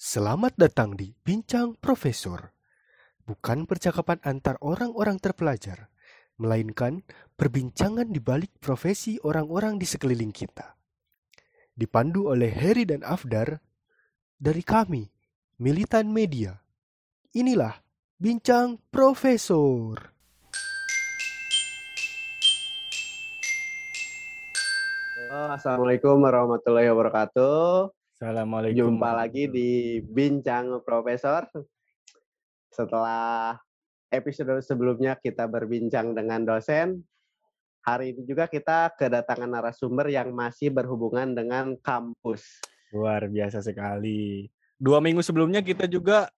Selamat datang di Bincang Profesor. Bukan percakapan antar orang-orang terpelajar, melainkan perbincangan di balik profesi orang-orang di sekeliling kita. Dipandu oleh Heri dan Afdar dari kami, Militan Media. Inilah Bincang Profesor. Assalamualaikum warahmatullahi wabarakatuh. Assalamualaikum. Jumpa lagi di Bincang Profesor. Setelah episode sebelumnya kita berbincang dengan dosen, hari ini juga kita kedatangan narasumber yang masih berhubungan dengan kampus. Luar biasa sekali. Dua minggu sebelumnya kita juga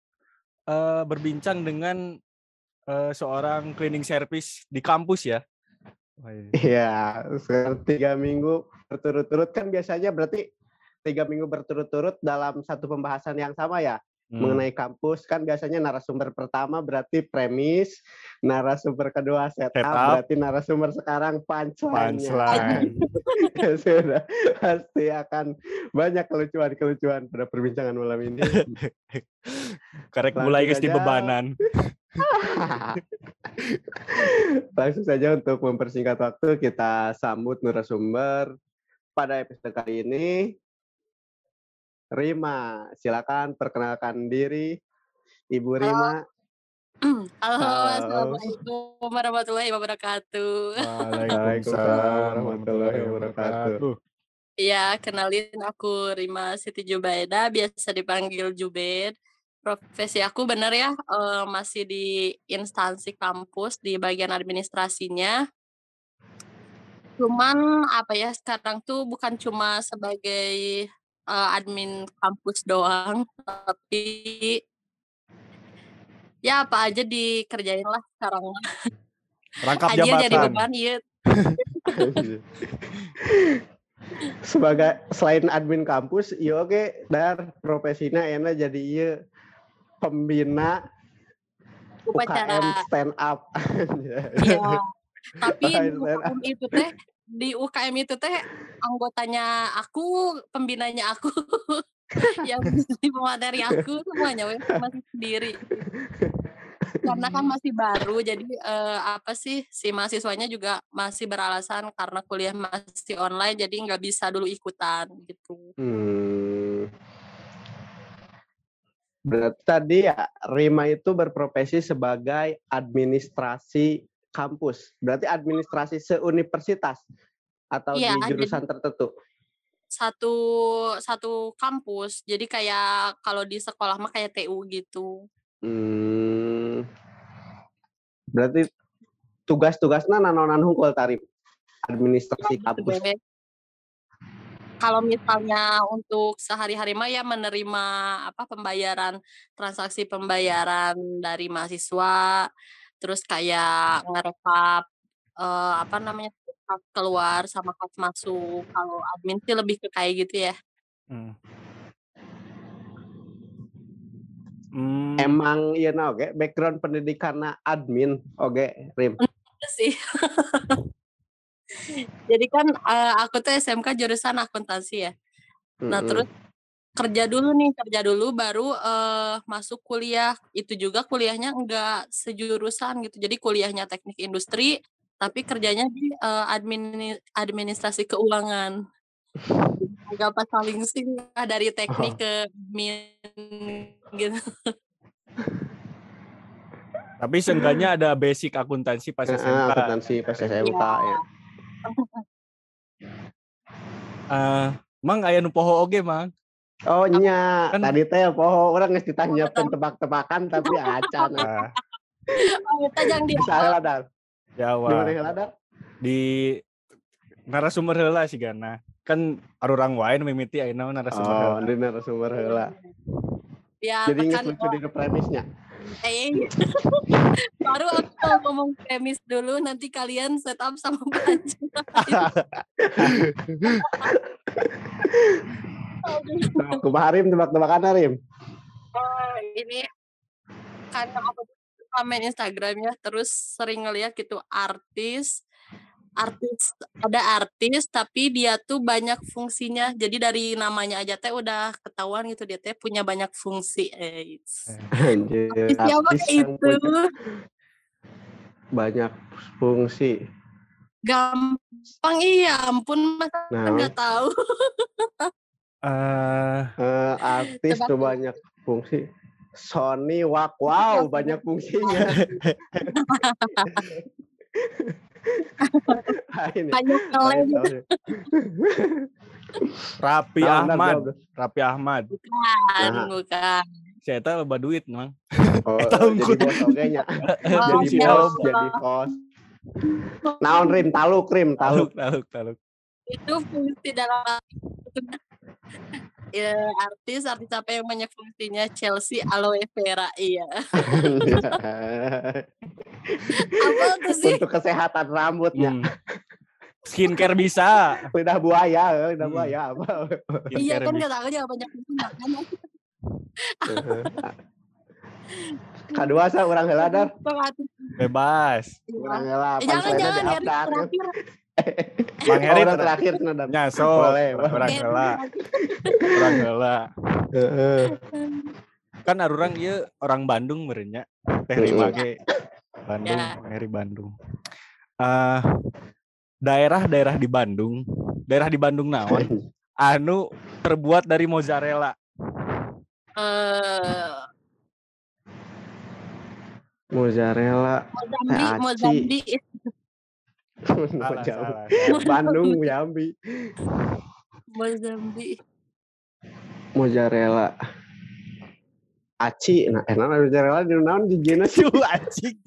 uh, berbincang dengan uh, seorang cleaning service di kampus ya. Iya, sekarang tiga minggu berturut-turut kan biasanya berarti tiga minggu berturut-turut dalam satu pembahasan yang sama ya hmm. mengenai kampus kan biasanya narasumber pertama berarti premis, narasumber kedua setup, setup. berarti narasumber sekarang punchline. Punchline. ya sudah pasti akan banyak kelucuan-kelucuan pada perbincangan malam ini. Karek mulai guys di bebanan. Langsung saja untuk mempersingkat waktu kita sambut narasumber pada episode kali ini. Rima, silakan perkenalkan diri. Ibu Rima. Halo, Halo. Assalamualaikum warahmatullahi wabarakatuh. Waalaikumsalam warahmatullahi wabarakatuh. Iya, kenalin aku Rima Siti Jubaida, biasa dipanggil Jubed profesi aku benar ya uh, masih di instansi kampus di bagian administrasinya. Cuman apa ya sekarang tuh bukan cuma sebagai uh, admin kampus doang, tapi ya apa aja dikerjain lah sekarang. Rangkap jabatan. jadi beban ya. Sebagai selain admin kampus, iya oke, dar profesinya enak jadi iya pembina upacara UKM stand up. Iya. Tapi UKM itu teh di UKM itu teh anggotanya aku, pembinanya aku, yang di materi aku semuanya masih sendiri. Karena kan masih baru, jadi eh, apa sih si mahasiswanya juga masih beralasan karena kuliah masih online, jadi nggak bisa dulu ikutan gitu. Hmm. Berarti tadi ya Rima itu berprofesi sebagai administrasi kampus. Berarti administrasi seuniversitas atau ya, di jurusan tertentu. Satu satu kampus. Jadi kayak kalau di sekolah mah kayak TU gitu. Hmm. Berarti tugas-tugasnya nanonan hunkul tarif administrasi iya, kampus kalau misalnya untuk sehari-hari mah ya menerima apa pembayaran transaksi pembayaran dari mahasiswa terus kayak ngerekap uh, apa namanya kas keluar sama kas masuk kalau admin sih lebih ke kayak gitu ya hmm. Hmm. Emang ya nah, oke okay. background pendidikan admin oke okay, Rim sih Jadi kan uh, aku tuh SMK jurusan akuntansi ya. Nah, mm-hmm. terus kerja dulu nih, kerja dulu baru uh, masuk kuliah. Itu juga kuliahnya enggak sejurusan gitu. Jadi kuliahnya teknik industri, tapi kerjanya di uh, admin administrasi keuangan. Enggak pas saling sih dari teknik oh. ke admin gitu. Tapi seenggaknya ada basic akuntansi pas SMK. Akuntansi pas SMK ya. ya. Uh, mang ayah nu poho oge mang. Oh nya, kan, tadi teh poho orang geus ditanya tebak-tebakan tapi acan. Nah. Oh, jangan di. Bisa dar. Jawa. Di mana Di narasumber heula sih Gana. Kan arurang wae nu mimiti ayeuna narasumber heula. Oh, di narasumber heula. Ya, Jadi nggak lucu di premisnya. Eh, baru aku ngomong premis dulu, nanti kalian setup sama baju. Kumaha Rim, tebak-tebakan Rim? Oh, ini karena aku main Instagramnya, terus sering ngeliat gitu artis artis ada artis tapi dia tuh banyak fungsinya jadi dari namanya aja teh udah ketahuan gitu dia teh punya banyak fungsi eh Anjir, artis siapa itu banyak fungsi. gampang iya ampun masa Nah, nggak tahu Eh, eh, artis tuh banyak fungsi. Sony Wak, wow, banyak fungsinya. Ya? banyak ya. Rapi ntar Ahmad. Rapi Ahmad. bukan Nah. bukan Saya tahu loba duit, Mang. Oh, Tahu jadi gua. bos nya. Oh, Jadi bos, jadi bos. Naon rim taluk rim Taluk, taluk. taluk, taluk. itu fungsi dalam ya, artis artis apa yang banyak fungsinya Chelsea aloe vera iya apa tuh sih Untuk kesehatan rambutnya. Hmm. Skincare bisa. Lidah buaya, eh, lidah Hmm. buaya apa? iya kan kata aku juga banyak makanya Kedua sa orang heula dar. Pengatur. Bebas. Orang heula Eh, jangan jangan diupdate. terakhir Bang Oh, Heri orang ter- terakhir cenah dar. Nyaso. Boleh, Orang heula, orang heula. Heeh. Kan arurang ieu orang Bandung merenya. Teh Mm. Rima ge Bandung, Ya. Bang Heri Bandung. Eh daerah-daerah di Bandung, daerah di Bandung naon anu terbuat dari mozzarella. Eh, Mozzarella. Mozambik Aci. Salah, Jauh. salah. Bandung Yambi. Mozambik Mozzarella. Aci, nah enak mozzarella di naon di jenis sih? Anjing.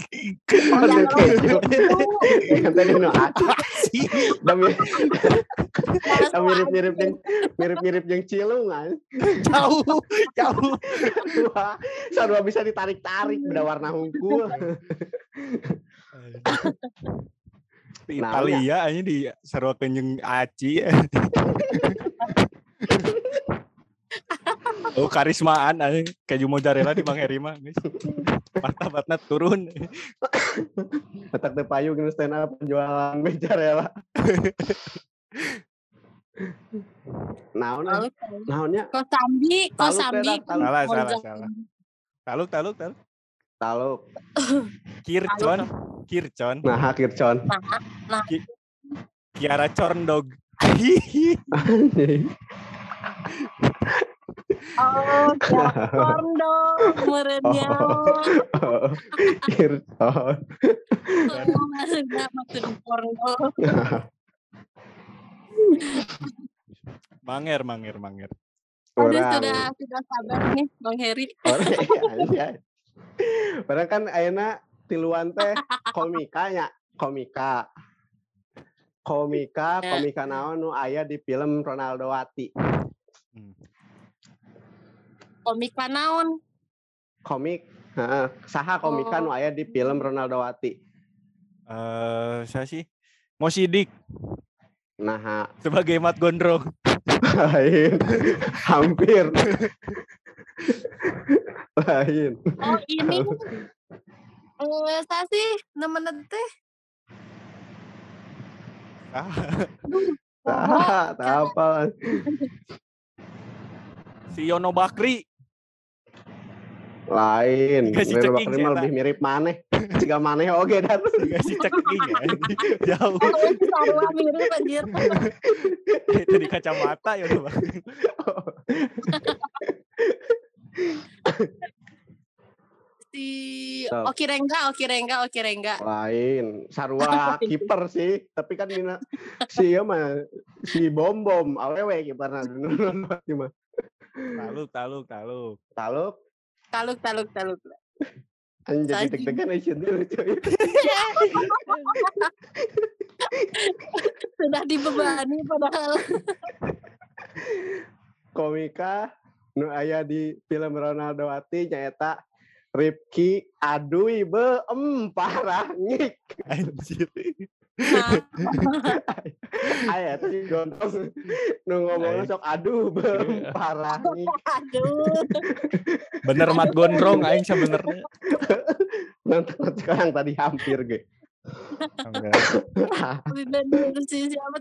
Ada keju. No aci. Da mirip-mirip yang mirip-mirip yang cilung kan. Jauh, jauh. Wah, sarua bisa ditarik-tarik beda warna hungkul. Di Nah, Italia aja di sarua kenyeng aci. oh karismaan aja keju mozzarella di Bang Heri mah guys. Martabatna turun. Petak teu payu gini stand up penjualan mozzarella. Naon naonnya Kosambi Kosambi. Salah, salah, salah. Taluk, taluk, taluk. Taluk. Kircon, kircon. Nah, kircon. Kiara corndog. Oh, dong, merenya. Oh, kircon. Oh, maksudnya maksud porno. manger, manger, manger. Aduh, sudah sudah sabar nih, Bang Heri. Orang iya. Padahal kan ayeuna tiluan teh komikanya, komika. Komika, Ya. komika naon nu aya di film Ronaldo Wati. Hmm. Komik naon? Komik, heeh, saha komika nu aya di film Ronaldo Wati. Eh, saya sih mau sidik Nah, sebagai Mat Gondrong. Hampir. lain. Oh, ini. Eh, saya sih nemen teh. Ah, Tah, tah apa. si Yono Bakri. Lain. Reno ceking Bakri mah lebih mirip maneh. Jika maneh oge dan. Dikasih ceking ya. Jauh. Oh, sarua mirip anjir. Itu di kacamata Yono Bakri. Si. Oki Rengga, Oki Rengga, Oki Rengga. lain sarua kiper sih tapi kan dina si ieu mah si bom bom awewe kiperna mah Taluk, taluk, taluk. taluk Taluk, taluk, taluk. jadi Anjing. deg-degan aja dulu cuy Sudah dibebani padahal. komika nu aya di film Ronaldo Wati nyaeta Ripki adui be em parah ngik Anjir. Aya tadi gontong nu ngomongnya sok aduh be em parah ngik aduh. Bener Mat Gondrong aing sebenarnya. nonton sekarang tadi hampir. Bener si siapa?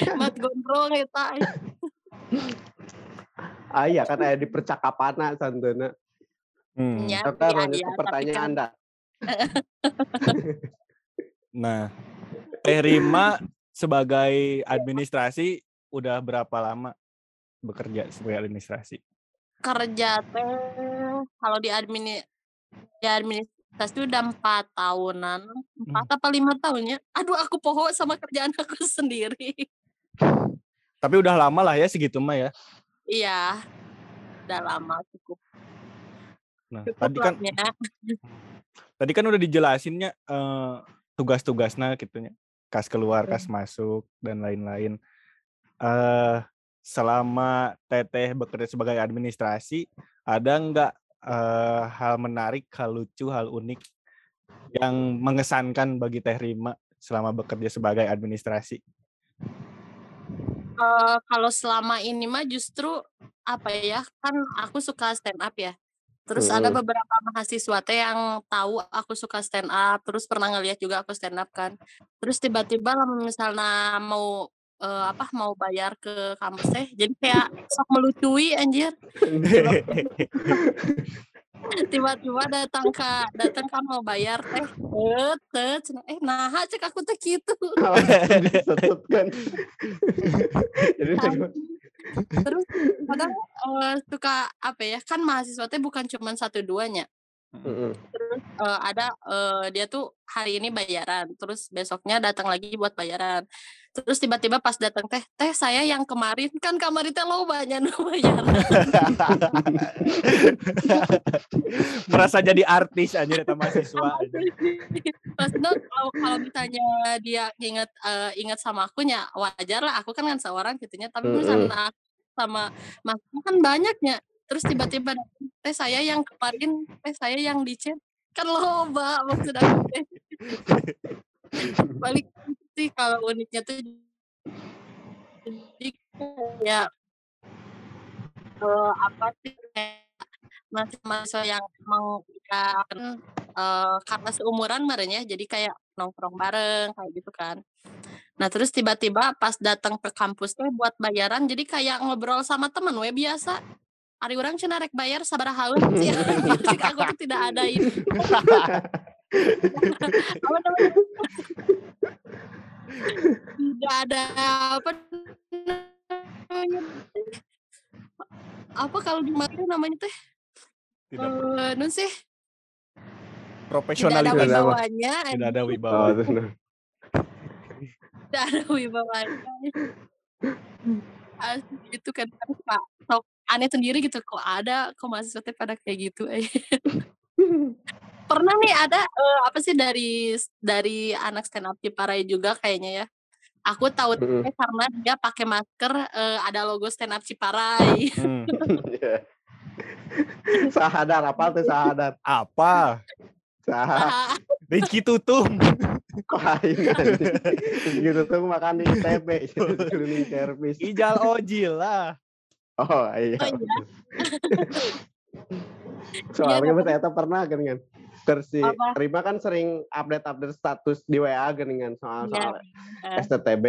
Mat gondrong eta. Ah iya kan ada di percakapan santuna. Hmm. Ya, tapi pertanyaan kan- Anda. Nah, Teh Rima sebagai administrasi udah berapa lama bekerja sebagai administrasi? kerja teh kalau di admini di administrasi udah empat tahunan empat apa lima tahunnya aduh aku poho sama kerjaan aku sendiri Tapi udah lama lah ya segitu mah ya. iya udah lama cukup Nah, cukup tadi kan ya. tadi kan udah dijelasinnya eh, tugas-tugasnya gitunya. Kas keluar, kas masuk dan lain-lain. Eh selama Teteh bekerja sebagai administrasi, ada nggak eh, hal menarik, hal lucu, hal unik yang mengesankan bagi Teh Rima selama bekerja sebagai administrasi? Eh, kalau selama ini mah justru apa ya kan aku suka stand up ya. Terus ada beberapa mahasiswa teh yang tahu aku suka stand up terus pernah ngeliat juga aku stand up kan. Terus tiba-tiba lah misalnya mau eh, apa mau bayar ke kampus teh jadi kayak sok melucui anjir tiba-tiba datang ke datang kan mau bayar teh eh teh eh nah cek aku teh gitu. Kan. Jadi terus kadang eh, suka apa ya kan mahasiswa teh bukan cuma satu duanya Mm-mm. terus eh, ada eh, dia tuh hari ini bayaran terus besoknya datang lagi buat bayaran terus tiba-tiba pas datang teh teh saya yang kemarin kan kemarin teh lo banyak bayaran Merasa jadi artis aja eta mahasiswa. aja. pas itu kalau kalau misalnya dia ingat eh, ingat sama aku ya wajar lah aku kan kan seorang gitunya tapi misalnya aku sama mas kan banyaknya terus tiba-tiba teh saya yang kemarin teh saya yang di chat kan loba maksud aku balik sih kalau uniknya tuh jadi kayak eh, apa sih masih mahasiswa yang emang ya, kan, eh, karena seumuran merenya jadi kayak nongkrong bareng kayak gitu kan. Nah terus tiba-tiba pas datang ke kampus tuh buat bayaran jadi kayak ngobrol sama temen we biasa hari orang cina rek bayar sabar haun sih aku tuh tidak ada ini. Tidak ada apa namanya? Apa kalau di Madrid namanya teh? Tidak. Eh nun sih? Tidak ada profesionalitas, Tidak ada wibawanya. Tidak ada Oh, wibawa. nah. tidak ada wibawanya. Asli itu kan suka sok aneh sendiri gitu kok ada kok mahasiswa teh pada kayak gitu eh. pernah nih ada eh, apa sih dari dari anak stand up Ciparai juga kayaknya ya aku tahu Mm-mm. teh karena dia pakai masker eh, ada logo stand up Ciparai Hmm, Iya. Sahadar apa tuh sahadar? Apa? Sah. Rizky Tutum. Anjing. Gitu tuh makan di ITB cleaning service. Ijal Ojil lah. Oh iya. Oh, iya. Soalnya mas Eta pernah kan kan. Apa? Rima kan sering update-update status di WA kan kan soal Iya. soal Eh, STTB.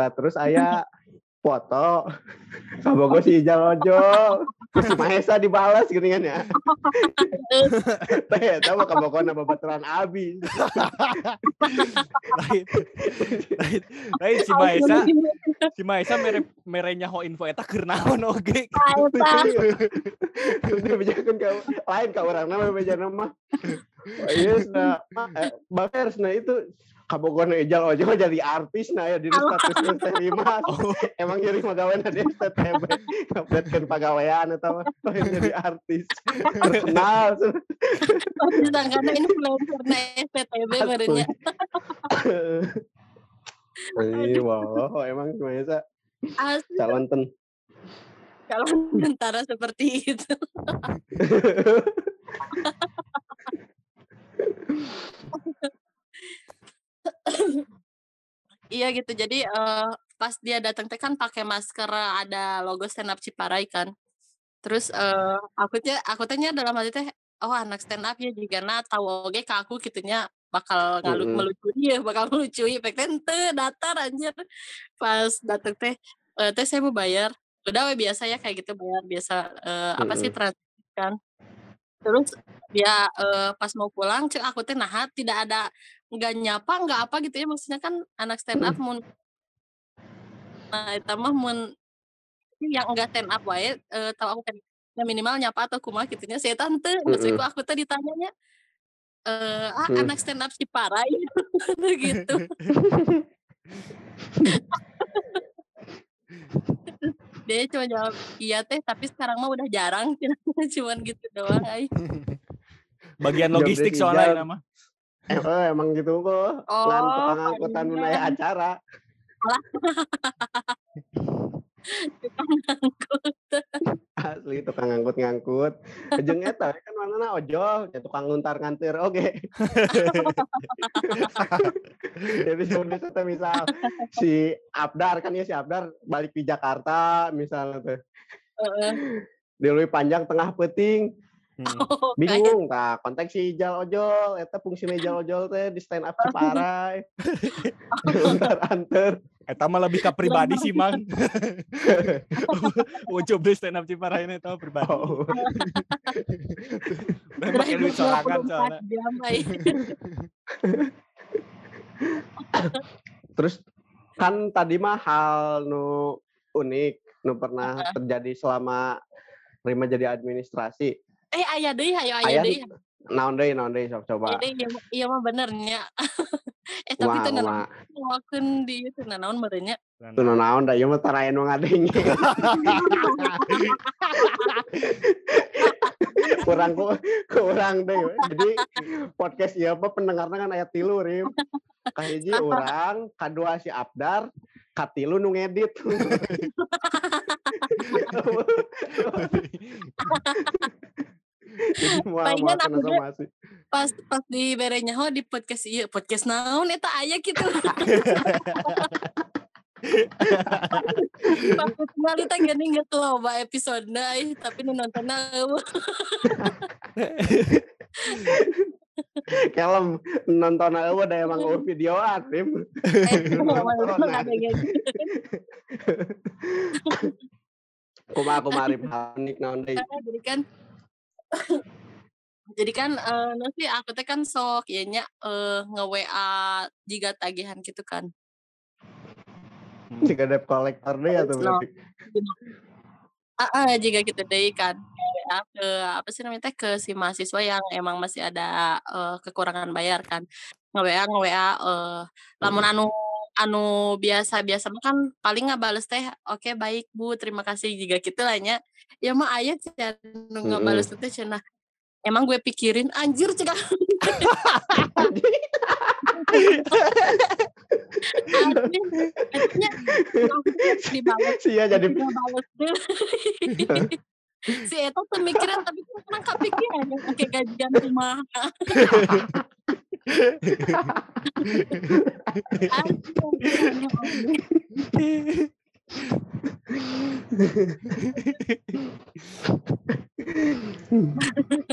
Nah, terus ayah foto sama gue si Ijal Ojo terus si Mahesa dibalas gitu kan ya teh tahu kamu kau nama baturan abi Lain. Lain. Lain si Maesa, si Maesa mere merenya ho info eta keur naon oge. Dia bejakan kau lain kau orang nama beja nama iya nah bahkan nah itu kamu kau ijal ojo jadi artis nah ya di status terima. Emang jadi pegawai di STTB updatekan pegawaian atau apa? Jadi artis. Terkenal. Sedangkan influencer na SPTB merenya Iya, wow, emang biasa asli. Calon ten. kalau tentara seperti itu iya gitu jadi eh, pas dia datang teh kan pakai masker ada logo stand up Ciparai kan. Terus eh aku teh aku tehnya dalam hati teh oh anak stand up ya juga na tahu oke ke aku gitunya bakal ngalu Mm-mm. melucu ya bakal melucu pek tente datar anjir. Pas dateng teh eh, teh saya mau bayar. Udah we biasa ya kayak gitu bayar biasa eh, apa sih transaksi kan. Terus dia eh, pas mau pulang cek aku teh nah tidak ada nggak nyapa nggak apa gitu ya maksudnya kan anak stand up mun nah itu mah mun yang enggak stand up wae eh, tahu aku kan ya minimal nyapa atau kumaha gitunya saya tante maksudku aku teh ditanyanya eh ah Hmm. anak stand up si Parai gitu dia cuma jawab iya teh tapi sekarang mah udah jarang cuman gitu doang ay. Bagian Job logistik soalnya hijab. nama. Eh, oh, emang gitu kok. Oh, Ngan tukang angkutan menaya acara. Tukang angkut. Asli tukang ngangkut-ngangkut. Jeung eta kan mana ojol, ya tukang nguntar ngantir oke. Jadi sebenarnya teh misal si Abdar kan ya si Abdar balik di Jakarta misalnya tuh. Heeh. Di leuwih panjang tengah peting. Hmm. Oh, bingung tah konteks si Ijal ojol eta fungsi Ijal ojol teh di stand up Ciparai antar antar Eta mah lebih ke pribadi sih, Mang. Ucup di stand up Ciparai ini tau pribadi. oh. Dan pakai duit sorangan soalnya. 24 jam ay. terus kan tadi mah hal nu unik nu pernah terjadi selama Rima jadi administrasi Eh aya deui hayo aya Aya deui. naon deui naon sok coba Ini iya, iya mah bener nya. eh tapi teu wah. ngelakuin di itu nah naon meureun nya. Tuh nu naon da ieu mah tarayan nu ngadeng kurang ku kurang deh jadi podcast ieu mah pendengarna kan aya tilu rim kahiji urang kadua si Abdar katilu nu ngedit Jadi Palingan aku. Pas pas di berenya ho di podcast ieu podcast naon eta aya gitu. Pas kali teh geuning geus loba episode ai tapi nu nontonna eueuh. Kelem nonton eueuh da emang ada gitu. Kumaha kumaha rim hanik naon deui. Karena jadi kan jadi kan nu sih aku teh kan sok ieu nya eh nge-WA jiga tagihan gitu kan. Jika debt collector deh atau No. berarti. Heeh, jika gitu deui kan WA ke apa sih namanya teh ke si mahasiswa yang emang masih ada eh, kekurangan bayar kan. Nge-WA nge-WA eh lamun anu anu biasa-biasa mah kan paling ngabales teh oke baik Bu terima kasih juga gitu lah nya. Ya mah aya cenah nu Mm-mm. ngabales teh cenah emang gue pikirin anjir dibalas Sia jadi si Eta tuh tapi kan kurang kepikiran pakai gajian rumah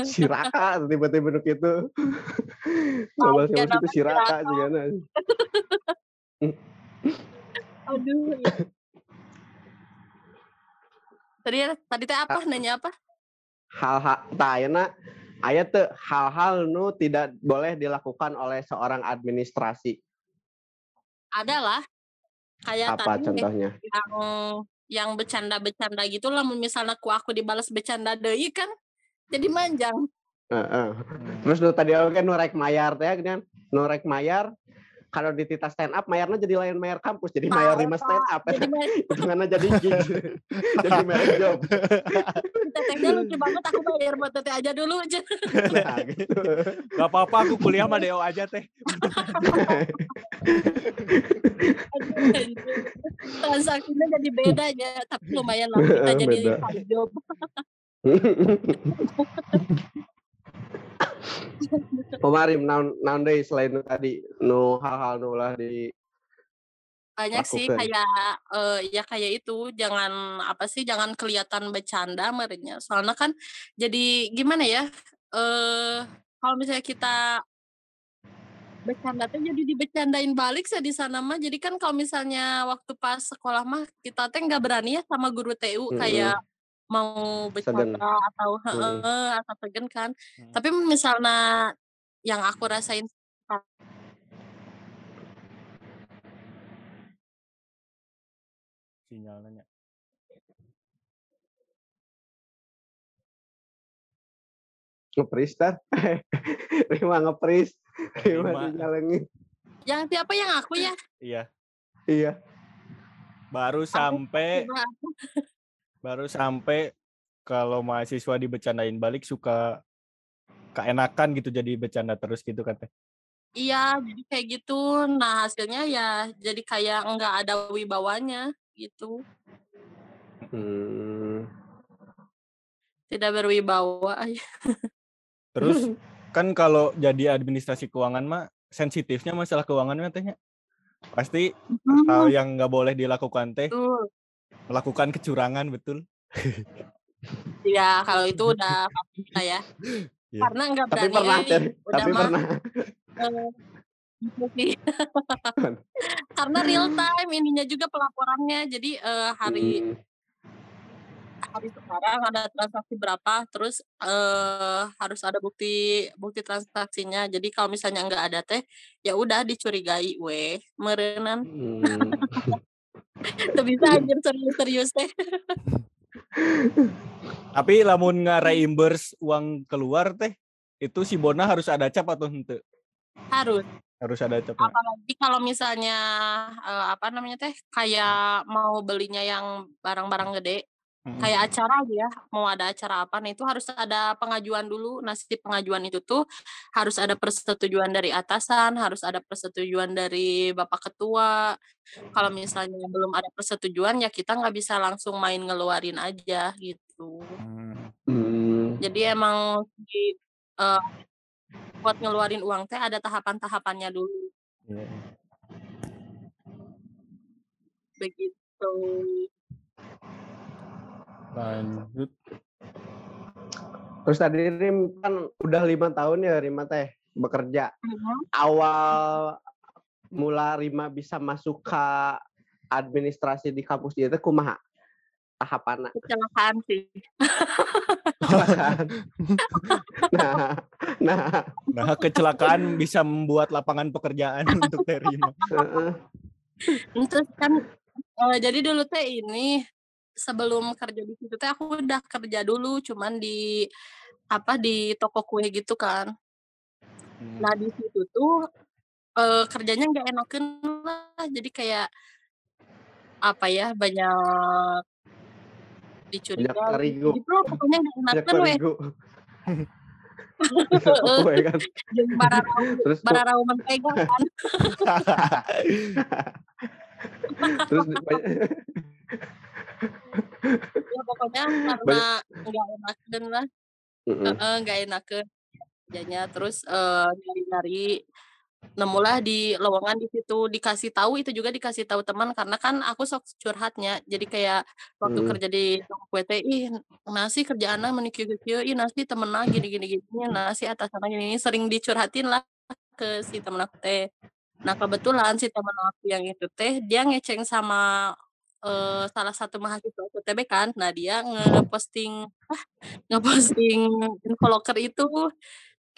si Raka tiba-tiba nuk itu. Iya, sama itu si namanya Raka Raka. juga aduh. Tadi tadi teh apa? Nanya apa? Hal-hal tah ayeuna aya teu hal-hal nu tidak boleh dilakukan oleh seorang administrasi. adalah kayak Apa tadi contohnya? yang yang bercanda-bercanda gitu lah misalnya ku aku dibalas bercanda deui kan jadi manjang Heeh. Terus nu tadi aku kan nu rek mayar teh kan nu rek mayar kalau di tita stand up mayarnya jadi lain mayar kampus jadi mayar lima stand up. jadi ma- hitungannya jadi gig jadi merek job. Tetehnya lucu banget aku bayar buat teteh aja dulu aja nah gitu. Gak apa-apa aku kuliah mah DO aja teh. transaksinya jadi beda ya tapi lumayan lah kita jadi job Kemarin naon naon deui selain tadi nu hal-hal nu lah di banyak sih kayak eh, ya kayak itu jangan apa sih jangan kelihatan bercanda merenya soalnya kan jadi gimana ya eh kalau misalnya kita bercanda tuh jadi dibecandain balik saya di sana mah. Jadi kan kalau misalnya waktu pas sekolah mah kita teh nggak berani ya sama guru TU Mm-mm. kayak mau bercanda atau heeh atau segen kan. Hmm. Tapi misalnya yang aku rasain sinyalnya. Ngepris tar. Rima ngepris. Rima dijalengin. yang siapa yang aku ya? Iya, Iya. baru sampai aku. Baru sampai kalau mahasiswa dibecandain balik suka keenakan gitu jadi bercanda terus gitu kan teh. Iya, jadi kayak gitu. Nah, hasilnya ya jadi kayak nggak ada wibawanya gitu. Hmm. Tidak berwibawa. Terus kan kalau jadi administrasi keuangan mah sensitifnya masalah keuangan mah tehnya. Pasti hal yang nggak boleh dilakukan teh Betul. Melakukan kecurangan betul. Ya, kalau itu udah pasti kita ya. Iya. Karena nggak Tapi berani. pernah, eh, Ter. udah Tapi mah, pernah. Karena real time ininya juga pelaporannya. Jadi eh, hari Hmm. hari sekarang ada transaksi berapa, terus eh harus ada bukti bukti transaksinya. Jadi kalau misalnya nggak ada teh, ya udah dicurigai weh, merenan. Hmm. Tuh bisa anjir serius-serius teh. Tapi lamun nge-reimburse uang keluar teh itu si Bona harus ada cap atau henteu? Harus. Harus ada capnya. Apalagi kalau misalnya eh, apa namanya teh kayak mau belinya yang barang-barang gede, Mm-mm. kayak acara aja ya, mau ada acara apa, nah itu harus ada pengajuan dulu. Nah, si pengajuan itu tuh harus ada persetujuan dari atasan, harus ada persetujuan dari bapak ketua. Kalau misalnya belum ada persetujuan, ya kita nggak bisa langsung main ngeluarin aja gitu. Hmm. Hmm. Jadi emang di, eh, buat ngeluarin uang teh ada tahapan-tahapannya dulu. Iya, iya. Begitu. Lanjut. Terus tadi Rim kan udah lima tahun ya Rima teh bekerja. Mhm. Awal mula Rima bisa masuk ke administrasi di kampus dia teh kumaha? Tahapanna. Kecelakaan sih. nah, nah, Nah, kecelakaan bisa membuat lapangan pekerjaan untuk terima. heeh. Terus kan eh, jadi dulu teh ini sebelum kerja di situ teh aku udah kerja dulu cuman di apa di toko kue gitu kan. Hmm. Nah di situ tuh eh, kerjanya nggak enakan lah jadi kayak apa ya banyak dicurigai gitu pokoknya nggak enakan weh. Kue kan. bararau Terus bararau mentega kan terus banyak, ya pokoknya karena nggak enakan lah. Mm-mm. Heeh, nggak enakeun kerjanya. Terus eh, nyari-nyari nemulah di lowongan di situ dikasih tahu itu juga dikasih tahu teman. Karena kan aku sok curhatnya jadi kayak waktu Hmm. kerja di teh ih nasi kerjaan menikah kieu ih nasi temenna gini gini gini nasi atasannya gini, gini sering dicurhatin lah ke si temen aku teh. Nah kebetulan si temen aku yang itu teh dia ngeceng sama eh, salah satu mahasiswa UTB kan nah dia ngeposting ah, ngeposting info locker itu.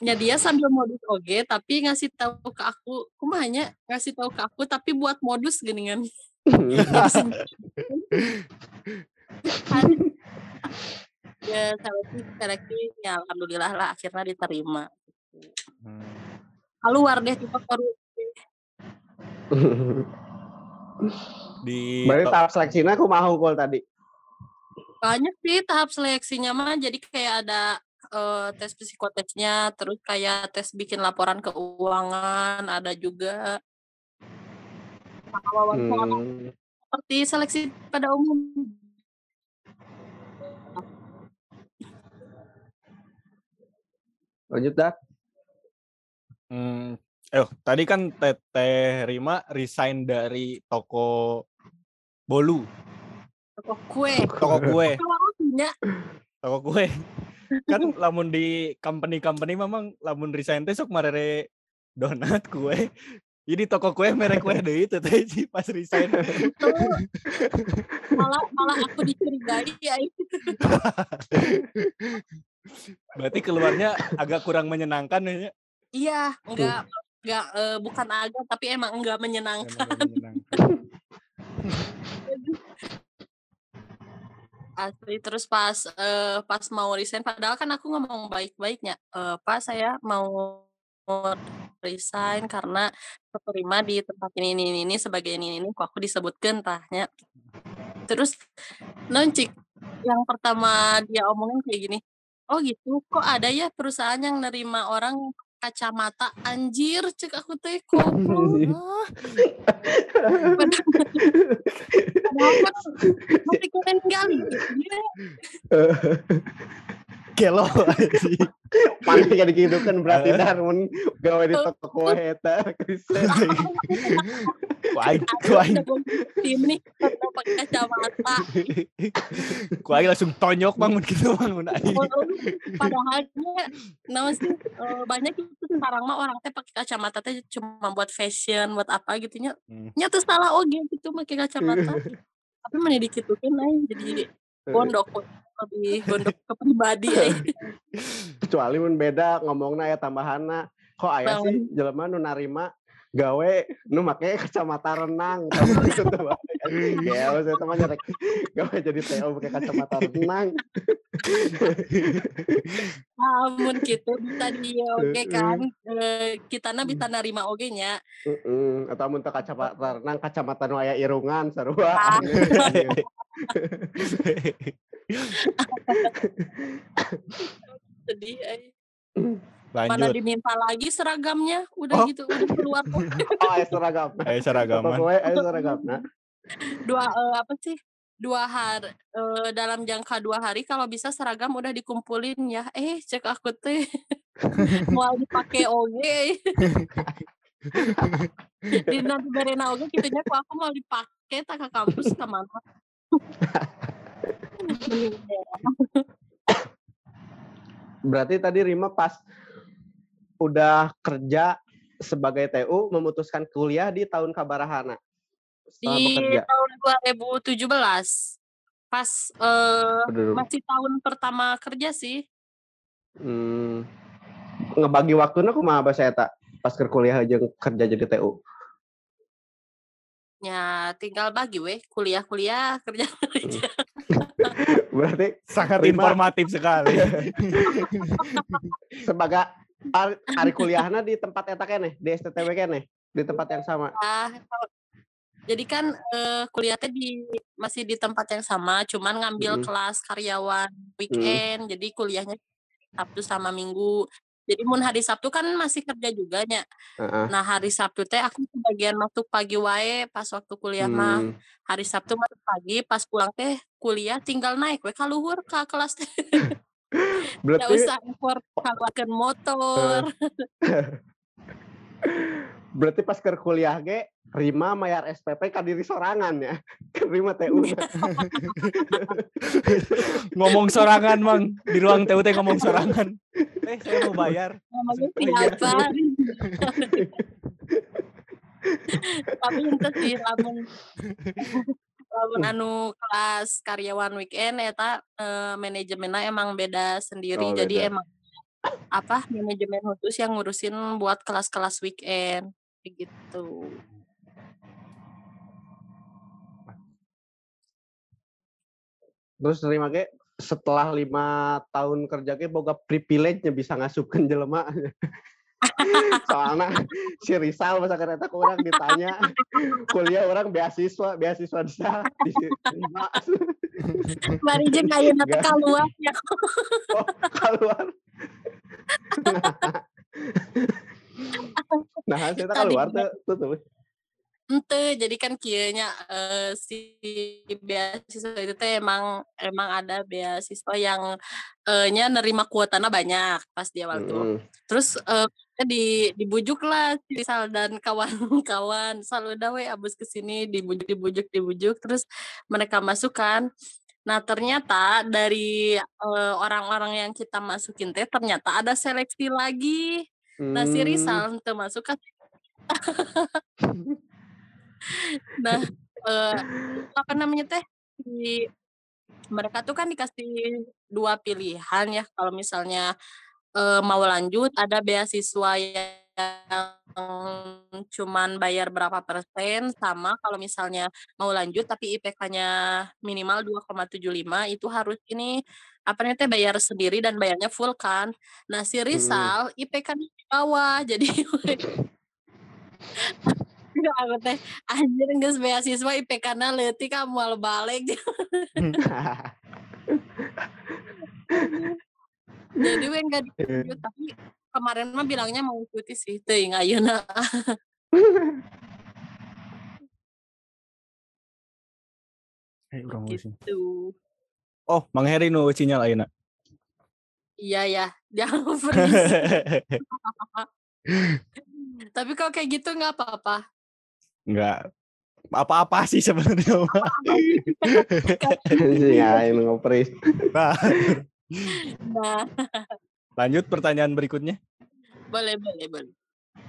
Ya dia sambil modus oge tapi ngasih tahu ke aku kumanya ngasih tahu ke aku tapi buat modus geningan ya seleksi seleksi ya alhamdulillah lah akhirnya diterima. Hmm. keluar deh tipe korupsi Di Berarti tahap seleksinya aku mau kol tadi. banyak sih tahap seleksinya mah jadi kayak ada eh, tes psikotesnya terus kayak tes bikin laporan keuangan ada juga wawancara Hmm. seperti seleksi pada umum Lanjut dah. Hmm, eh tadi kan Teteh Rima resign dari toko Bolu, toko kue toko kue, toko kue. kan lamun di company-company memang lamun resign teh sok marere donat kue. Jadi toko kue merek kue deh itu si pas resign. malah malah aku dicurigai ya Berarti keluarnya agak kurang menyenangkan ya. iya enggak enggak eh, bukan agak tapi emang menyenangkan nggak menyenangkan. asli terus pas eh, pas mau resign padahal kan aku ngomong baik-baiknya eh, pas saya mau resign karena keterima di tempat ini ini ini, ini sebagai ini ini kok aku disebutkan tahnya terus noncik yang pertama dia omongin kayak gini oh gitu kok ada ya perusahaan yang nerima orang kacamata anjir cek aku teh masih keren kali gitu. Kelo anjing. Mana yang dihidupkan berarti Eh. dar mun gawe di toko kue eta. Kuai Aku kuai udah tim nih pakai kacamata kuai langsung tonyok bangun gitu bangun aing. padahalnya nah sih eh, banyak itu sekarang mah orang teh pakai kacamata teh cuma buat fashion buat apa gitu nya Hmm. nya tuh salah oge gitu pakai kacamata tapi mana dikitukin aja jadi gondok lebih gondok ke pribadi aja. Kecuali mun beda ngomongna ya tambahanna. Kok aya Naon? sih jelema nu narima gawe nu make kacamata renang gitu. Ya, maksudnya teman nyerek gawe jadi TO pakai kacamata renang. namun gitu bisa di oge kan Eh, kita na bisa narima oge nya Heeh, atau mun kacamata renang kacamata nu aya irungan sarua. Sedih aja. mana diminta lagi seragamnya udah Oh. gitu udah keluar. Oh, aya seragam. Eh seragaman. kue aya seragamna. dua eh, apa sih dua hari eh, dalam jangka dua hari kalau bisa seragam udah dikumpulin ya eh cek aku teh mau dipakai oge di nanti berena oge gitunya kok aku mau dipakai tak ke kampus ke mana Mending deh. Berarti tadi Rima pas udah kerja sebagai TU memutuskan kuliah di tahun kabarahana. Di bekerja. tahun 2017 pas eh, Aduh, masih tahun pertama kerja sih. Hmm, ngebagi waktunya kumaha bahasa eta pas ke kuliah aja kerja jadi TU. ya tinggal bagi weh. Kuliah kuliah kerja kerja Berarti Sangat informatif sekali. sebagai hari, hari kuliahnya di tempat eta kene, di STTW kene, di tempat yang sama. Ah, jadi kan eh, kuliahnya di masih di tempat yang sama, cuman ngambil Mm-mm. kelas karyawan weekend, jadi kuliahnya Sabtu sama Minggu. Jadi mun hari Sabtu kan masih kerja juga nya. Heeh. Nah hari Sabtu teh aku kebagian masuk pagi wae pas waktu kuliah mah. Hmm, Hari Sabtu masuk pagi, pas pulang teh kuliah tinggal naik we ka luhur ka kelas teh. Berarti usah effort keluarkan motor. berarti pas ke kuliah ge Rima mayar SPP ka diri sorangan ya. Ke Rima TU. -nya. ngomong sorangan mang di ruang TUT ngomong sorangan. Eh saya mau bayar. Iya. siapa? Tapi itu sih lamun lamun anu kelas karyawan weekend eta eh, manajemennya emang beda sendiri. Oh, Jadi beda. emang apa manajemen khusus yang ngurusin buat kelas-kelas weekend gitu. Terus Rima ge setelah lima tahun kerja ge boga privilege-nya bisa ngasupkeun jelema. Soalnya si Rizal masa kereta ke orang ditanya kuliah orang beasiswa beasiswa di sa- di Rima Mari jeung ayeuna teh Enggak. kaluar ya. oh, keluar. nah, saya Tadi keluar tuh tuh tuh. Ente, jadi kan kieunya eh, si beasiswa itu teh emang emang ada beasiswa yang eh, nya nerima kuotanya banyak pas di awal tuh. Mm-mm. Terus eh, di dibujuk lah si Rizal dan kawan-kawan selalu dawe abis ke sini dibujuk dibujuk dibujuk terus mereka masuk kan Nah, ternyata dari eh, orang-orang yang kita masukin teh ternyata ada seleksi lagi. Nah, si Hmm. Rizal tuh masuk kan. nah, eh, apa namanya teh? Si mereka tuh kan dikasih dua pilihan ya. Kalau misalnya eh, mau lanjut ada beasiswa yang cuman bayar berapa persen sama kalau misalnya mau lanjut tapi IPK-nya minimal 2,75 itu harus ini apa namanya teh bayar sendiri dan bayarnya full kan. Nah, si Hmm. Rizal IPK-nya di bawah. Jadi Enggak, aku teh anjir geus beasiswa IPK-na leutik ka moal balik. Jadi we enggak dilanjut tapi kemarin mah bilangnya mau ikuti sih teuing ayeuna. Eh, urang geus. gitu. Oh, Mang Heri nu sinyal ayeuna. Iya ya, jangan freeze. Tapi kalau kayak gitu nggak apa-apa. Enggak apa-apa sih sebenarnya. aing ngopris. Nah, Nah, lanjut pertanyaan berikutnya. boleh boleh boleh.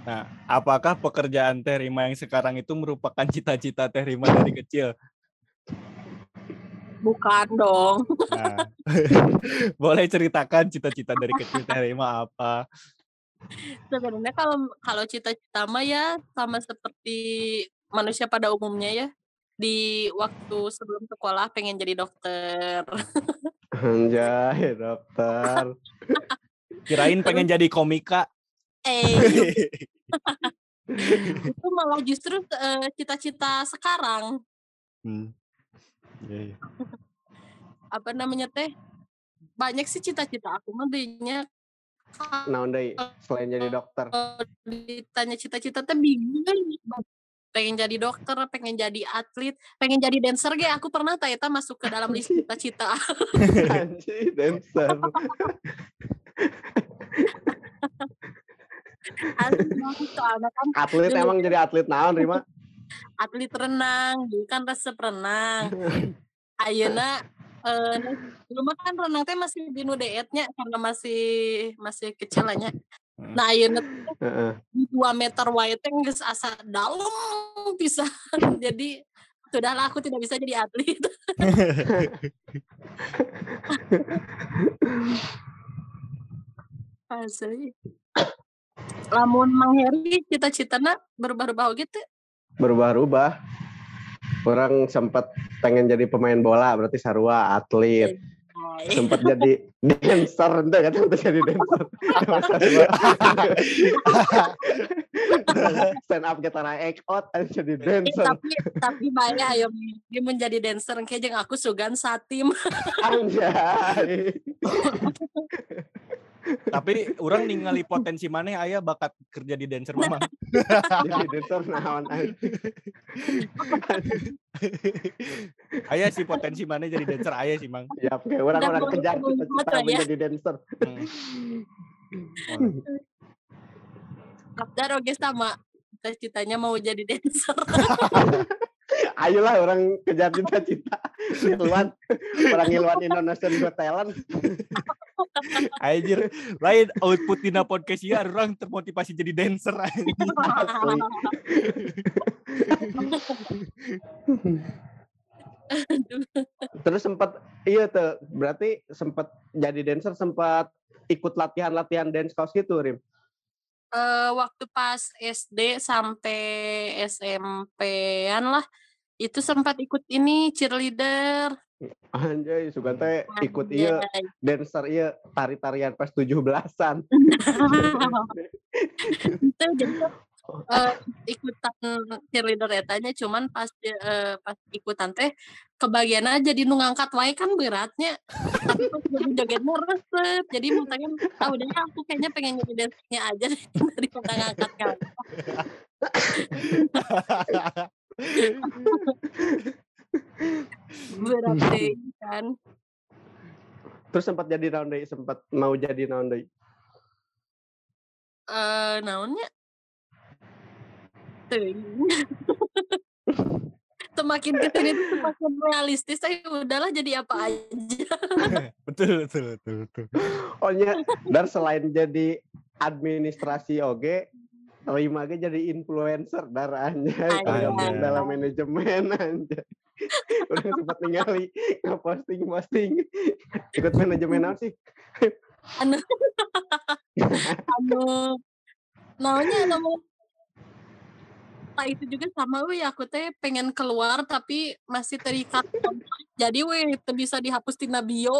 Nah, apakah pekerjaan Teh Rima yang sekarang itu merupakan cita-cita Teh Rima dari kecil? Bukan dong. Nah, boleh ceritakan cita-cita dari kecil Teh Rima apa? Sebenarnya kalau kalau cita-cita mah ya sama seperti manusia pada umumnya ya. Di waktu sebelum sekolah pengen jadi dokter. Anjay, dokter. Kirain pengen jadi komika. Eh, itu malah justru eh, cita-cita sekarang. Hmm. Iya, iya. Apa namanya teh? Banyak sih cita-cita aku mah dinya Naon deui selain jadi dokter? kalau ditanya cita-cita teh bingung pengen jadi dokter, pengen jadi atlet, pengen jadi dancer ge aku pernah tah eta masuk ke dalam list cita-cita. Dancer. Kan Atlet Dulu. emang jadi atlet naon, Rima? Atlet renang, dulu kan resep renang. Ayeuna eh mah kan renang teh masih di nu deetnya karena masih masih kecil. Hmm. Nah, ayeuna 2 meter teh geus asa dalam pisan. Jadi sudahlah aku tidak bisa jadi atlet. Asli. Lamun Mang Heri cita-citana berubah-ubah gitu. Berubah-ubah. Orang sempat pengen jadi pemain bola, berarti sarua atlet. Sempat jadi dancer, ente kan sempat jadi dancer. Stand up kita naik out jadi Eh, dancer. tapi tapi Maya ayo dia menjadi dancer kayak jeung aku sugan satim. Anjay. Tapi orang ningali potensi mana aya bakat kerja di dancer mama. Jadi dancer naon anjing. aya sih potensi mana jadi dancer aya sih mang. Ya, kayak orang-orang Udah kejar cita-cita ya. menjadi dancer. Hmm. Kapdar oge sama cita-citanya mau jadi dancer. Ayolah orang kejar cita-cita. Ngiluan. Orang ngiluan Indonesian Got Talent. Anjir, lain output dina podcast ieu orang termotivasi jadi dancer. Terus sempat iya tuh berarti sempat jadi dancer sempat ikut latihan-latihan dance kaos gitu Rim. Eh, waktu pas SD sampai SMP-an lah itu sempat ikut ini cheerleader. Anjay, suka teh ikut iya Anjay. dancer iya tari-tarian pas 17-an. itu jadi eh, ikutan cheerleader etanya cuman pas eh, pas ikutan teh kebagian aja di nu ngangkat wae kan beratnya tapi pas jadi jogetnya resep jadi makanya ah udah aku kayaknya pengen jadi dancernya aja deh daripada ngangkat kan berat deh kan Terus sempat jadi naon deui, sempat mau jadi naon deui. eh naonnya? Semakin ke sini tuh semakin realistis tapi udahlah jadi apa aja. Betul betul betul betul. Oh nya, dan selain jadi administrasi oge, terima aja jadi influencer darahnya dalam manajemen aja. Udah sempat ningali nge-posting posting ikut manajemen apa sih? anu. Anu. Namanya nama Nah, itu juga sama weh. Aku teh pengen keluar tapi masih terikat jadi weh itu bisa dihapus tina bio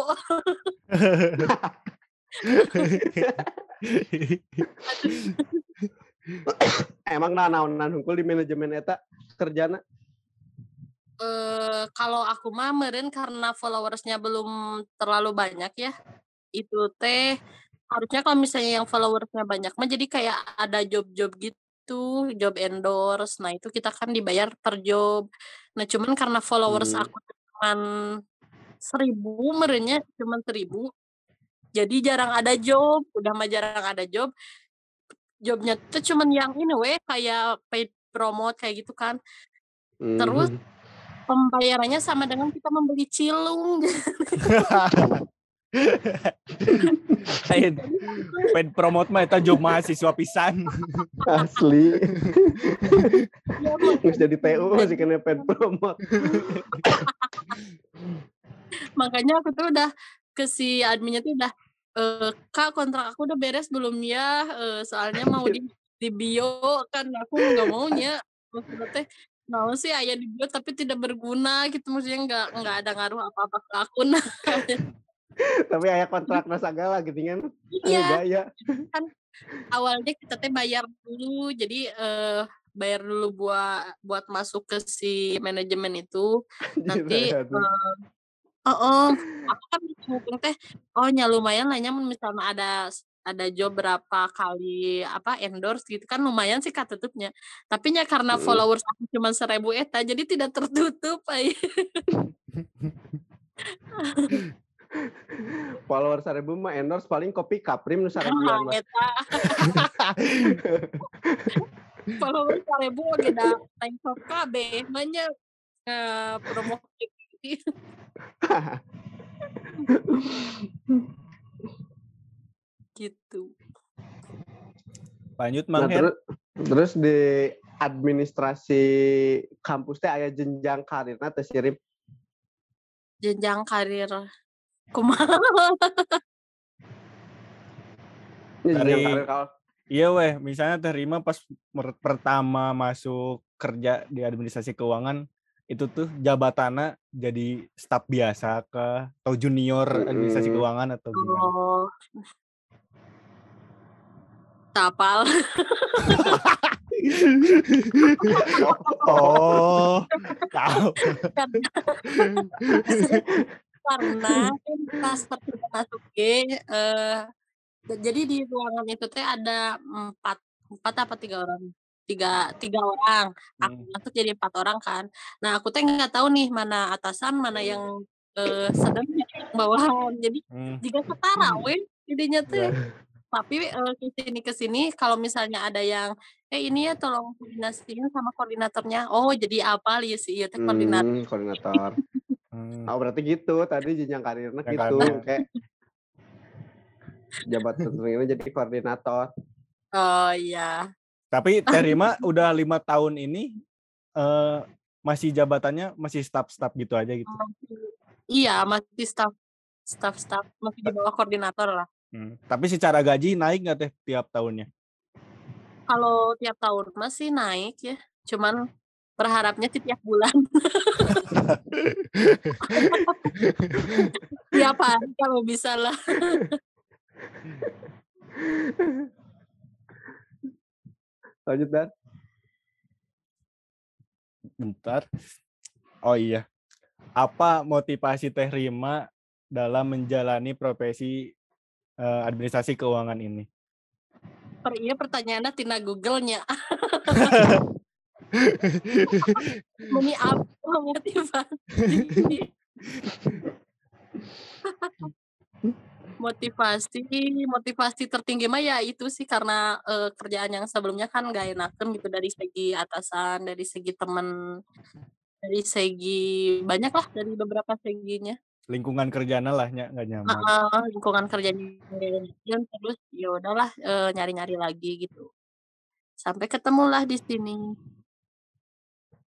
Emang nah naonan hungkul di manajemen eta kerjana eh kalau aku mah meren karena followersnya belum terlalu banyak ya itu teh harusnya kalau misalnya yang followersnya banyak mah jadi kayak ada job-job gitu job endorse nah itu kita kan dibayar per job nah cuman karena followers Hmm. aku cuman seribu merenya cuman seribu jadi jarang ada job udah mah jarang ada job jobnya tuh cuman yang ini weh kayak paid promote kayak gitu kan Terus? Pembayarannya sama dengan kita membeli cilung Lain. Pen promote mah eta job mahasiswa pisan. asli Ya, mak- Terus jadi TU masih kena pen promote. makanya aku tuh udah ke si adminnya tuh udah eh kak kontrak aku udah beres belum ya Eh, soalnya mau di, di bio kan aku nggak maunya maksudnya teh mau sih ayah di bio tapi tidak berguna gitu maksudnya nggak nggak ada ngaruh apa apa ke aku nah Tapi ayah kontrak nasagala gitu kan. iya Gaya. awalnya kita teh bayar dulu jadi eh bayar dulu buat buat masuk ke si manajemen itu nanti eh, oh, oh aku kan teh oh nya lumayan lah nya mun misalnya ada ada job berapa kali apa endorse gitu kan lumayan sih tutupnya tapi nya karena Hmm. followers aku cuma seribu eta jadi tidak tertutup ay. Follower seribu mah endorse paling kopi kaprim nu sarebuan mah. eta followers seribu oke dah time shop KB nanya eh promo gitu. Lanjut Nah, Mang Her. terus terus di administrasi kampus teh aya jenjang karirna teh sirip. jenjang karir. Kumaha? Jenjang karir. kalau Iya weh, misalnya terima pas pertama masuk kerja di administrasi keuangan itu tuh jabatannya jadi staf biasa ke atau junior administrasi keuangan atau gimana? oh tapal Oh, tahu. karena pas pertama masuk G eh jadi di ruangan itu teh ada empat empat apa tiga orang tiga tiga orang aku Hmm. masuk jadi empat orang kan nah aku teh nggak tahu nih mana atasan mana yang eh, sedang yang bawahan jadi Hmm. jika setara weh jadinya teh Ya. Tapi eh, ke sini ke sini kalau misalnya ada yang eh ini ya tolong koordinasiin sama koordinatornya oh jadi apa ya sih iya teh koordinator Hmm, koordinator. Hmm. Oh, berarti gitu tadi jenjang karirnya Jenjang gitu karirnya. kayak jabat tertingginya jadi koordinator. oh iya Tapi terima udah lima tahun ini eh, masih jabatannya masih staf-staf gitu aja gitu. Masih- iya masih staff staff staff masih di bawah koordinator lah Hmm. Tapi secara gaji naik nggak teh tiap tahunnya? kalau tiap tahun masih naik ya cuman berharapnya sih tiap bulan tiap hari kalau bisa lah Lanjut dan. Bentar. Oh iya. Apa motivasi Teh Rima dalam menjalani profesi eh, administrasi keuangan ini? per iya pertanyaannya tina Google-nya Meni apa motivasi? motivasi, motivasi tertinggi mah ya itu sih karena eh, kerjaan yang sebelumnya kan gak enakan gitu dari segi atasan, dari segi temen, dari segi banyak lah dari beberapa seginya lingkungan kerjanya lah nya nggak nyaman. Uh, lingkungan kerjanya dan terus ya udahlah uh, nyari-nyari lagi gitu. Sampai ketemulah di sini.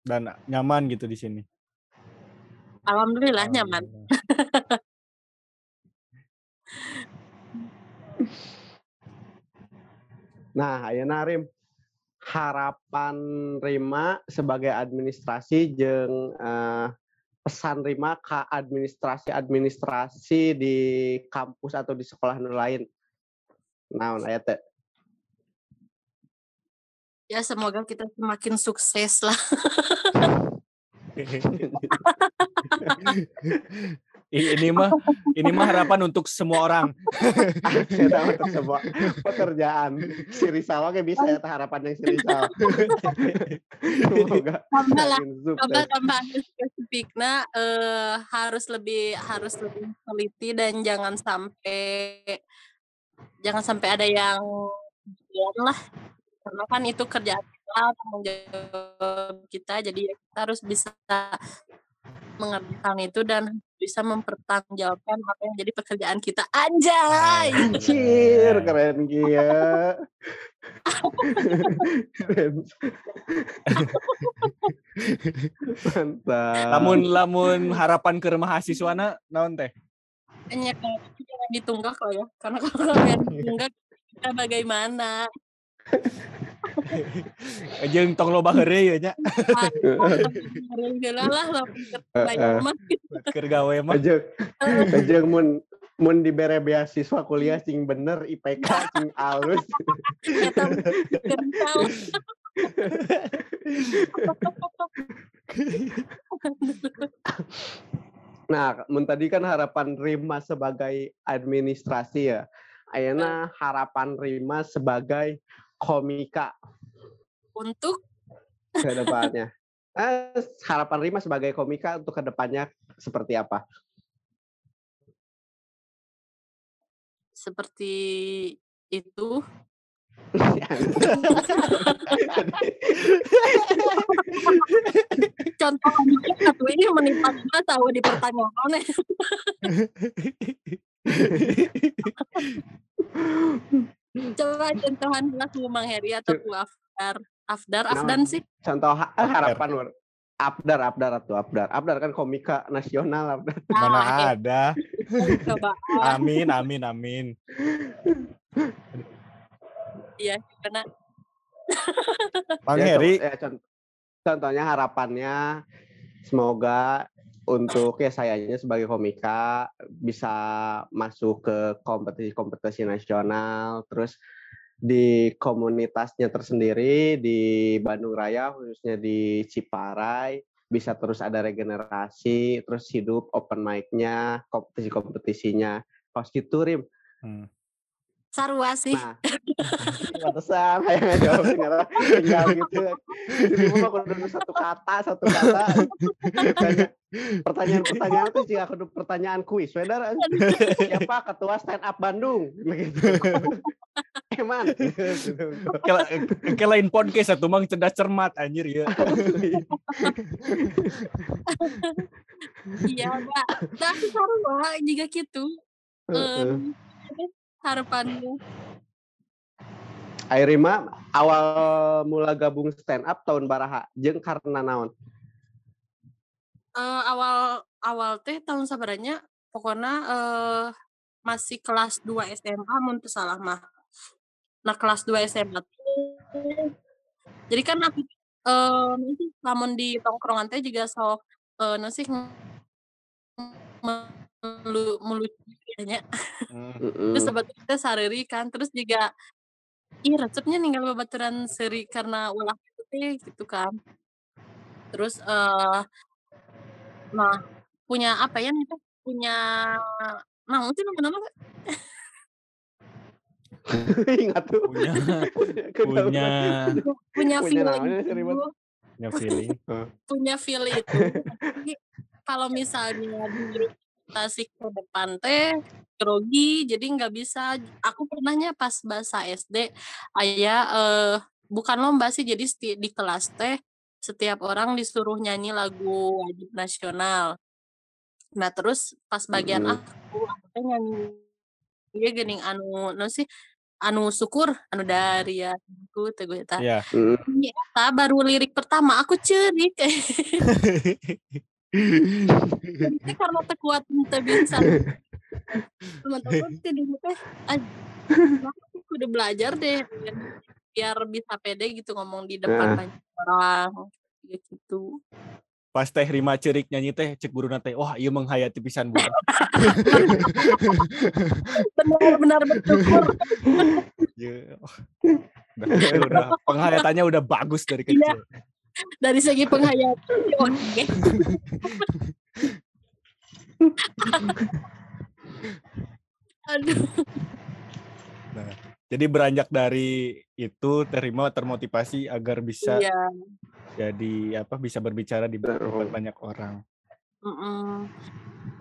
Dan nyaman gitu di sini? Alhamdulillah, alhamdulillah. nyaman Nah, ayo Narim, harapan Rima sebagai administrasi jeng uh, pesan Rima ke administrasi-administrasi di kampus atau di sekolah lain. Nah, aya teh. Ya semoga kita semakin sukses lah. ini mah ini mah harapan untuk semua orang. Kita untuk semua pekerjaan. Si Risawa kayak bisa ya harapan yang si Risawa. Tambah lah, tambah tambah spesifiknya eh, harus lebih harus lebih teliti dan jangan sampai jangan sampai ada yang lah karena kan itu kerjaan kita tanggung jawab kita jadi kita harus bisa mengerjakan itu dan bisa mempertanggungjawabkan apa yang jadi pekerjaan kita. Anjay. Anjir, keren kia. keren. Mantap. Lamun lamun harapan ke mahasiswana naon teh? Hanya jangan ditunggak lah ya. Karena kalau kalian ditunggak kita bagaimana? Jeung tong loba heureuy ya nya. Heula lah lah keur gawe mah. Jeung mun mun dibere beasiswa kuliah cing bener IPK cing alus. Nah, mun tadi kan harapan Rima sebagai administrasi ya. Ayana harapan Rima sebagai komika untuk ke depannya. Eh, harapan Rima sebagai komika untuk ke depannya seperti apa? Seperti itu. Contoh satu ini menimpa tahu di pertanyaan. Coba contohan lah ku Mang Heri atau ku Afdar. Afdar, Afdan sih. Contoh eh, harapan Nur. Abdar, Abdar atau Abdar. Abdar kan komika nasional Abdar. Mana nah, ada. Amin, amin, amin. Iya, karena Bang ya, Heri. Ya, contohnya harapannya semoga untuk ya sayanya sebagai komika bisa masuk ke kompetisi-kompetisi nasional terus di komunitasnya tersendiri di Bandung Raya khususnya di Ciparai bisa terus ada regenerasi terus hidup open mic-nya kompetisi-kompetisinya. Pas gitu hmm sarua sih. Nah, pantesan kayak jawab tinggal tinggal gitu. Jadi mau kudu satu kata, satu kata. Pertanyaan-pertanyaan itu sih aku pertanyaan kuis. Wedar siapa ketua stand up Bandung begitu. Eman. Ke lain podcast atau mang cerdas cermat anjir ya. Iya, Mbak. Tapi sarua juga gitu. Um, harapanmu? Airima awal mula gabung stand up tahun baraha jeng karena naon? Uh, awal awal teh tahun sabaranya pokoknya uh, masih kelas 2 SMA mun salah mah. Nah kelas 2 SMA jadi kan aku uh, nanti namun di tongkrongan teh juga sok uh, nasi melu melu kayaknya. Mm. terus sebetulnya sareri kan terus juga ih resepnya ninggal babaturan seri karena ulah itu gitu kan. Terus uh, nah punya apa ya itu punya nah mungkin nama-nama Ingat tuh. Punya punya punya feeling. Punya feeling. punya feeling itu. kalau misalnya di presentasi ke depan teh grogi jadi nggak bisa aku pernahnya pas bahasa SD ayah eh bukan lomba sih jadi di kelas teh setiap orang disuruh nyanyi lagu wajib nasional. Nah, terus pas bagian Mhm. aku, aku teh nyanyi dia geuning anu naon sih, anu syukur, anu dari hatiku teh gue eta. Iya. Mhm. Nyanyi eta baru lirik pertama aku ceurik. Jadi karena teu kuat teu bisa. Teman-teman dulu teh aku kudu belajar deh biar, bisa pede gitu ngomong di depan Heeh. banyak orang kayak gitu. Pas teh Rima cerik nyanyi teh cek guruna teh, wah ieu menghayati pisan budak. Benar-benar bersyukur. Oh, udah, udah penghayatannya udah bagus dari Iya. Dari segi penghayatan oke. Aduh. Jadi beranjak dari itu terima termotivasi agar bisa Iya. jadi apa bisa berbicara di depan banyak orang.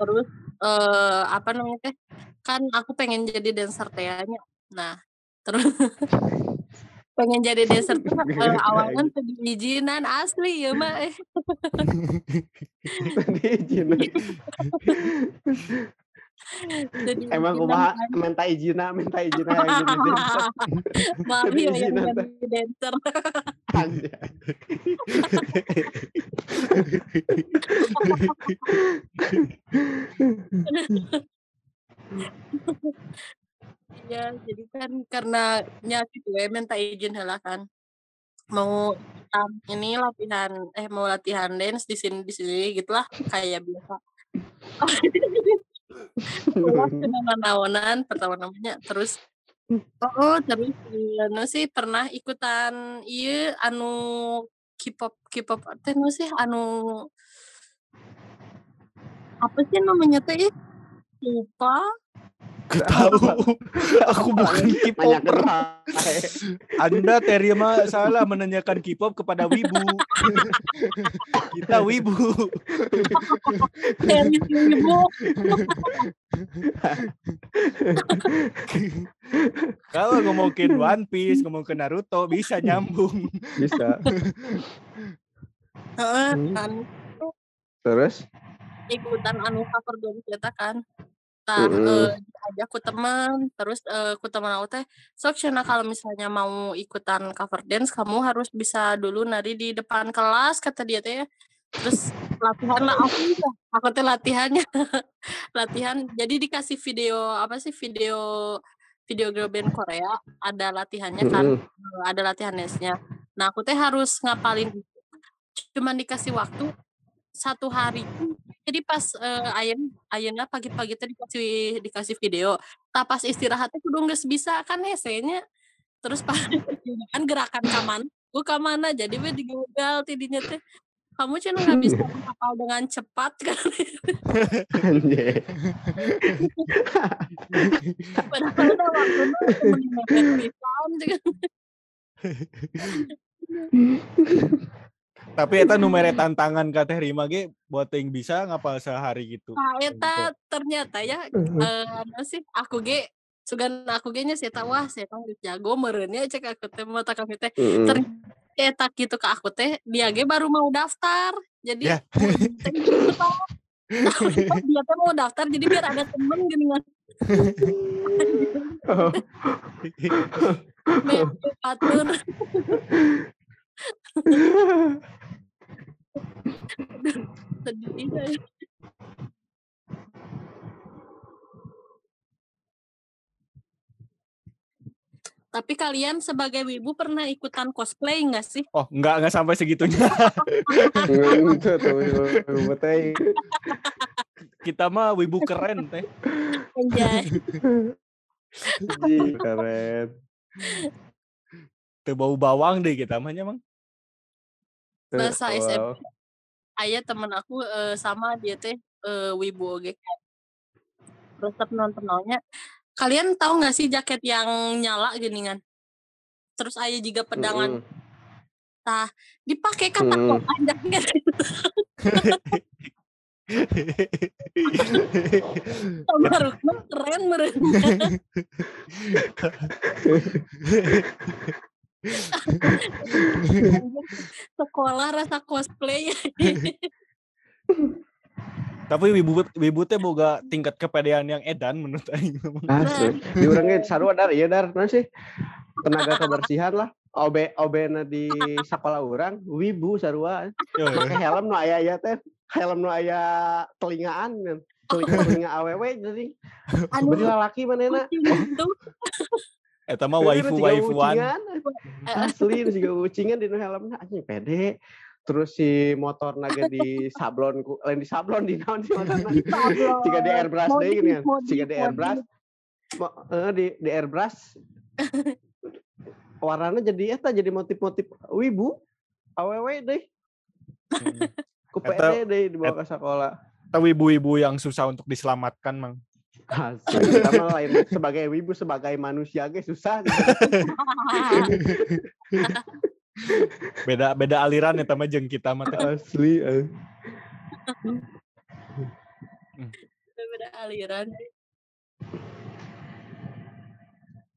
Terus eh apa namanya? Kan aku pengen jadi dancer teh nya. Nah, terus pengen jadi dancer tuh eh, awalnya teu diizinan asli ya mah eh. Diizinin. Teu Emang kumaha kan. minta izina, minta izina jadi. Mami ya yang jadi dancer. Iya, jadi kan karena nya gitu ya minta izin heula kan. Mau ikutan ini latihan eh mau latihan dance di sini di sini gitulah kayak biasa. Nanaonan pertama namanya terus oh terus anu sih pernah ikutan ieu anu K-pop K-pop teh nu sih anu apa sih namanya teh? Lupa. Gak tahu. Aku bukan K-popper. Anda terima salah menanyakan K-pop kepada wibu. Kita wibu. Dari si ibu. Kalau ngomongin One Piece, ngomongin Naruto bisa nyambung. Bisa. Heeh, Hmm. Terus? ikutan anu cover dance eta kan. Tah Mm-mm. eh, diajak ku teman, terus eh, ku teman aku teh, "Sok cenah kalau misalnya mau ikutan cover dance kamu harus bisa dulu nari di depan kelas," kata dia teh. Terus latihan lah aku aku teh latihannya latihan jadi dikasih video apa sih video video girl band Korea ada latihannya kan, Mm-mm. eh, ada latihan dance-nya. Nah, aku teh harus ngapalin. Cuman dikasih waktu satu hari jadi pas eh, ayeuna ayeuna pagi-pagi teh dikasih dikasih video tah pas istirahatnya kudu geus bisa kan hesenya? Terus pas kan gerakan ka mana ku ka mana? Jadi we digagal tidinya teh kamu cenah nggak bisa menghafal dengan cepat. Kan padahal udah waktunya Tapi eta nu mere tantangan ka Teh Rima ge buat yang bisa ngapal sehari gitu. Nah, eta ternyata ya eh anu sih aku ge sugan aku ge nya si eta wah eta geus jago meureun nya cek aku teh mata kami teh. Ternyata eta gitu ke aku teh dia ge baru mau daftar. Jadi Ya. teh gitu, Pak. dia teh mau daftar jadi biar ada temen gini kan Oh, sedih saya. Tapi kalian sebagai wibu pernah ikutan cosplay nggak sih? Oh, enggak enggak sampai segitunya. tuh. Kita mah wibu keren Teh. Keren. Teu bau bawang deh kita mah nya, Mang. Masa Wow. SMP aya temen aku eh, sama dia teh eh, wibu oge kan. Resep nonton naonnya. Kalian tahu nggak sih jaket yang nyala geningan? Terus aya juga pedangan Mm-mm. dipakai kata Hmm. kok jaket Baru keren meureun. Sekolah rasa cosplay. Tapi wibu wibu teh boga tingkat kepedean yang edan menurut aing. Asli. Di urangnya sarua dar iya dar naon sih? Tenaga kebersihan lah. OB OB na di sekolah orang wibu sarua. Make helm nu aya aya teh. Helm nu aya telingaan kan. Telinga telinga awewe jadi. Anu Beri lalaki manehna. Eta mah Ini waifu waifuan. Asli ini juga ucingan di nu helmna anjing pede. Terus si motor naga di sablon ku, lain di sablon di naon sih. Jika di airbrush deh gini kan. Jika di airbrush. Eh, di di airbrush warnanya jadi eta jadi motif-motif wibu awewe deh Hmm. ku pede deh dibawa ke sekolah Eta wibu-wibu yang susah untuk diselamatkan, Mang. Asli, kita lain sebagai wibu sebagai manusia ge susah Beda beda aliran ya mah jeung kita mah teh. asli eh. Beda aliran.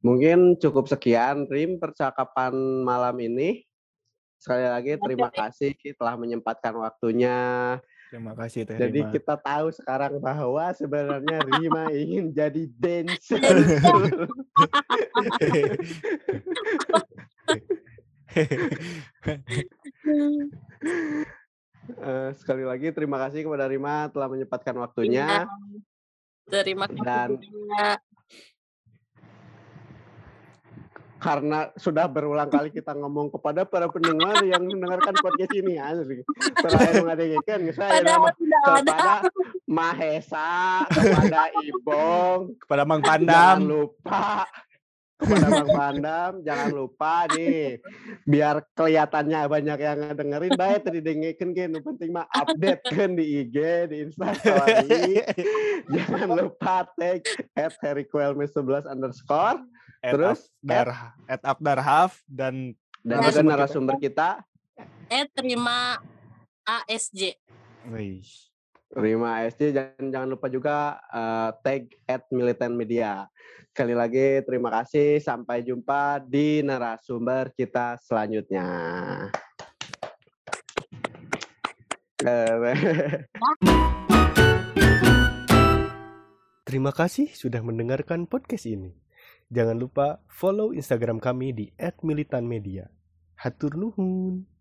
mungkin cukup sekian Rim percakapan malam ini sekali lagi terima kasih telah menyempatkan waktunya Terima kasih Teh Jadi Rima. kita tahu sekarang bahwa sebenarnya Rima ingin jadi dancer. Eh, sekali lagi terima kasih kepada Rima telah menyempatkan waktunya. Terima kasih Dan- juga. Karena sudah berulang kali kita ngomong kepada para pendengar yang mendengarkan podcast ini asli. Terakhir mengadegikan saya nama kepada Mahesa, kepada Ibong, Kepada Mang jangan Pandam. lupa kepada Bang Pandam jangan lupa nih biar kelihatannya banyak yang dengerin baik tadi dengerin kan nu penting mah update kan di IG di Instastory jangan lupa tag at harryquelme11 underscore At Terus, Abdar, at Abdar Haf dan dan Narasumber juga kita. narasumber kita Eh terima ASJ. Wih. Rima ASC dan jangan lupa juga eh, tag at militan media sekali lagi terima kasih sampai jumpa di narasumber kita selanjutnya Terima kasih sudah mendengarkan podcast ini. Jangan lupa follow Instagram kami di @militanmedia. Hatur nuhun.